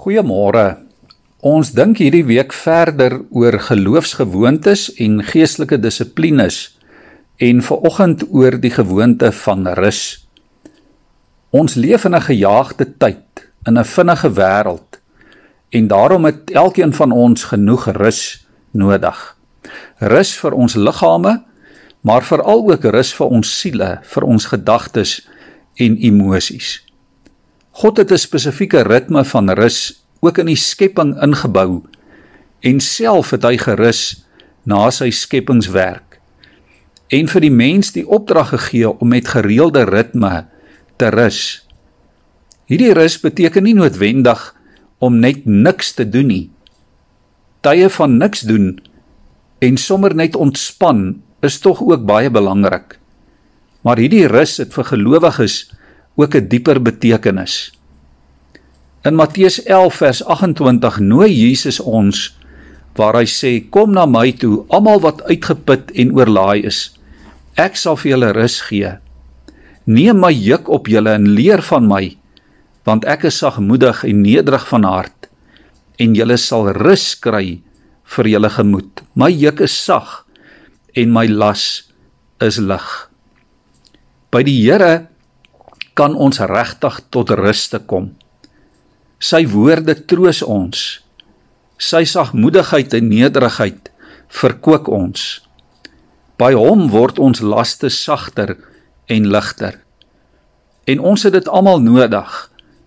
Goeiemôre. Ons dink hierdie week verder oor geloofsgewoontes en geestelike dissiplines en vanoggend oor die gewoonte van rus. Ons leef in 'n gejaagde tyd, in 'n vinnige wêreld en daarom het elkeen van ons genoeg rus nodig. Rus vir ons liggame, maar veral ook rus vir ons siele, vir ons gedagtes en emosies. God het 'n spesifieke ritme van rus ook in die skepping ingebou en self het hy gerus na sy skepingswerk en vir die mens die opdrag gegee om met gereelde ritme te rus. Hierdie rus beteken nie noodwendig om net niks te doen nie. Tye van niks doen en sommer net ontspan is tog ook baie belangrik. Maar hierdie rus het vir gelowiges ook 'n dieper betekenis. In Matteus 11 vers 28 nooi Jesus ons waar hy sê kom na my toe almal wat uitgeput en oorlaai is. Ek sal vir julle rus gee. Neem my juk op julle en leer van my want ek is sagmoedig en nederig van hart. En julle sal rus kry vir julle gemoed. My juk is sag en my las is lig. By die Here kan ons regtig tot rus te kom. Sy woorde troos ons. Sy sagmoedigheid en nederigheid verkoop ons. By hom word ons laste sagter en ligter. En ons het dit almal nodig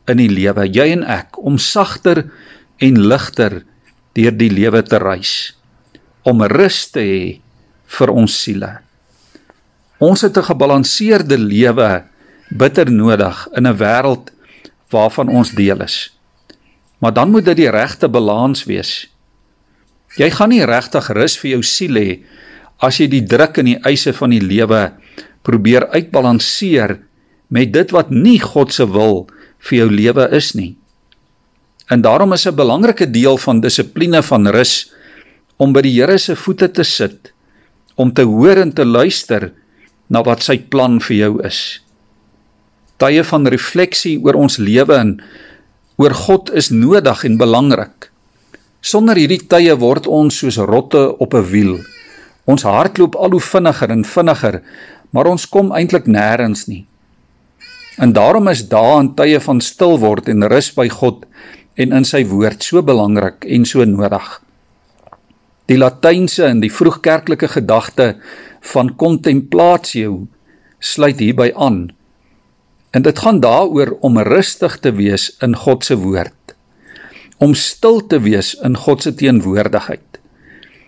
in die lewe, jy en ek, om sagter en ligter deur die lewe te reis, om rus te hê vir ons siele. Ons het 'n gebalanseerde lewe bitter nodig in 'n wêreld waarvan ons deel is. Maar dan moet dit die regte balans wees. Jy gaan nie regtig rus vir jou siel hê as jy die druk en die eise van die lewe probeer uitbalanseer met dit wat nie God se wil vir jou lewe is nie. En daarom is 'n belangrike deel van dissipline van rus om by die Here se voete te sit, om te hoor en te luister na wat sy plan vir jou is tye van refleksie oor ons lewe en oor God is nodig en belangrik. Sonder hierdie tye word ons soos rotte op 'n wiel. Ons hardloop al hoe vinniger en vinniger, maar ons kom eintlik nêrens nie. En daarom is en tye van stil word en rus by God en in sy woord so belangrik en so nodig. Die latynse en die vroegkerklike gedagte van contemplatio sluit hierby aan. En dit gaan daaroor om rustig te wees in God se woord. Om stil te wees in God se teenwoordigheid.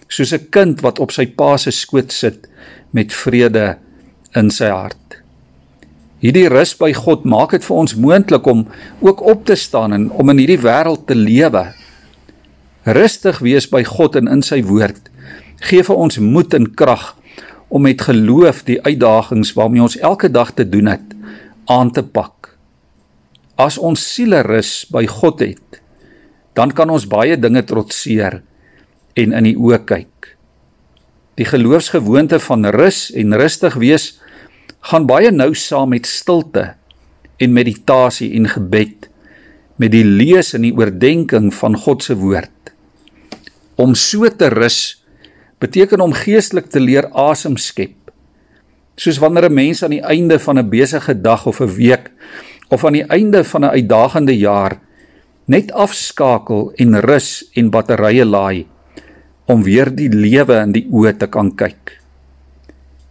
Soos 'n kind wat op sy pa se skoot sit met vrede in sy hart. Hierdie rus by God maak dit vir ons moontlik om ook op te staan en om in hierdie wêreld te lewe. Rustig wees by God en in sy woord gee vir ons moed en krag om met geloof die uitdagings waarmee ons elke dag te doen het aan te pak. As ons siele rus by God het, dan kan ons baie dinge trotseer en in die oë kyk. Die geloofsgewoonte van rus en rustig wees gaan baie nou saam met stilte en meditasie en gebed met die lees en die oordeenking van God se woord. Om so te rus beteken om geestelik te leer asem skep Soos wanneer 'n mens aan die einde van 'n besige dag of 'n week of aan die einde van 'n uitdagende jaar net afskakel en rus en batterye laai om weer die lewe in die oë te kan kyk.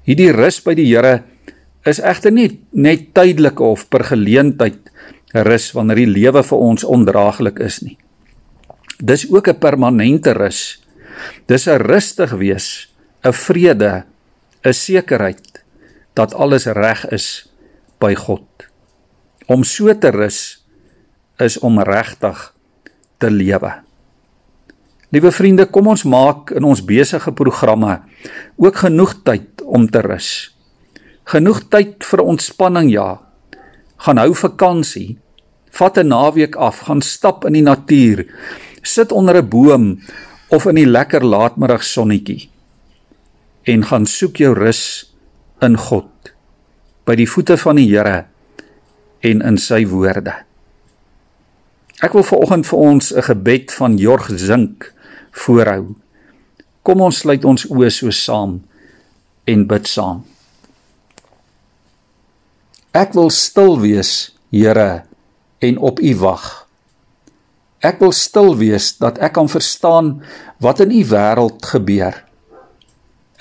Hierdie rus by die Here is egter nie net tydelike of per geleentheid rus wanneer die lewe vir ons ondraaglik is nie. Dis ook 'n permanente rus. Dis 'n rustig wees, 'n vrede, 'n sekerheid dat alles reg is by God. Om so te rus is om regtig te lewe. Liewe vriende, kom ons maak in ons besige programme ook genoeg tyd om te rus. Genoeg tyd vir ontspanning ja. Gaan hou vakansie. Vat 'n naweek af, gaan stap in die natuur. Sit onder 'n boom of in die lekker laatmiddagsonnetjie en gaan soek jou rus in God by die voete van die Here en in sy woorde. Ek wil veraloggend vir ons 'n gebed van Jorg Zink voorhou. Kom ons sluit ons oë so saam en bid saam. Ek wil stil wees, Here, en op U wag. Ek wil stil wees dat ek kan verstaan wat in u wêreld gebeur.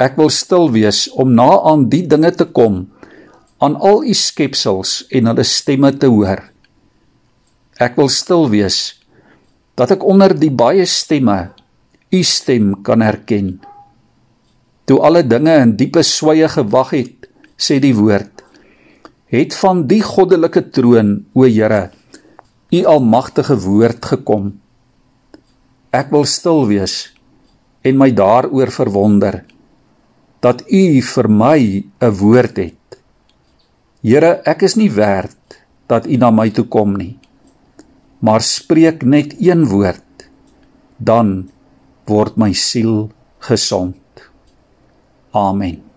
Ek wil stil wees om na aan die dinge te kom aan al u skepsels en hulle stemme te hoor. Ek wil stil wees dat ek onder die baie stemme u stem kan herken. Toe alle dinge in diepe swye gewag het, sê die woord, het van die goddelike troon, o Here, u almagtige woord gekom. Ek wil stil wees en my daaroor verwonder dat u vir my 'n woord het. Here, ek is nie werd dat u na my toe kom nie. Maar spreek net een woord, dan word my siel gesond. Amen.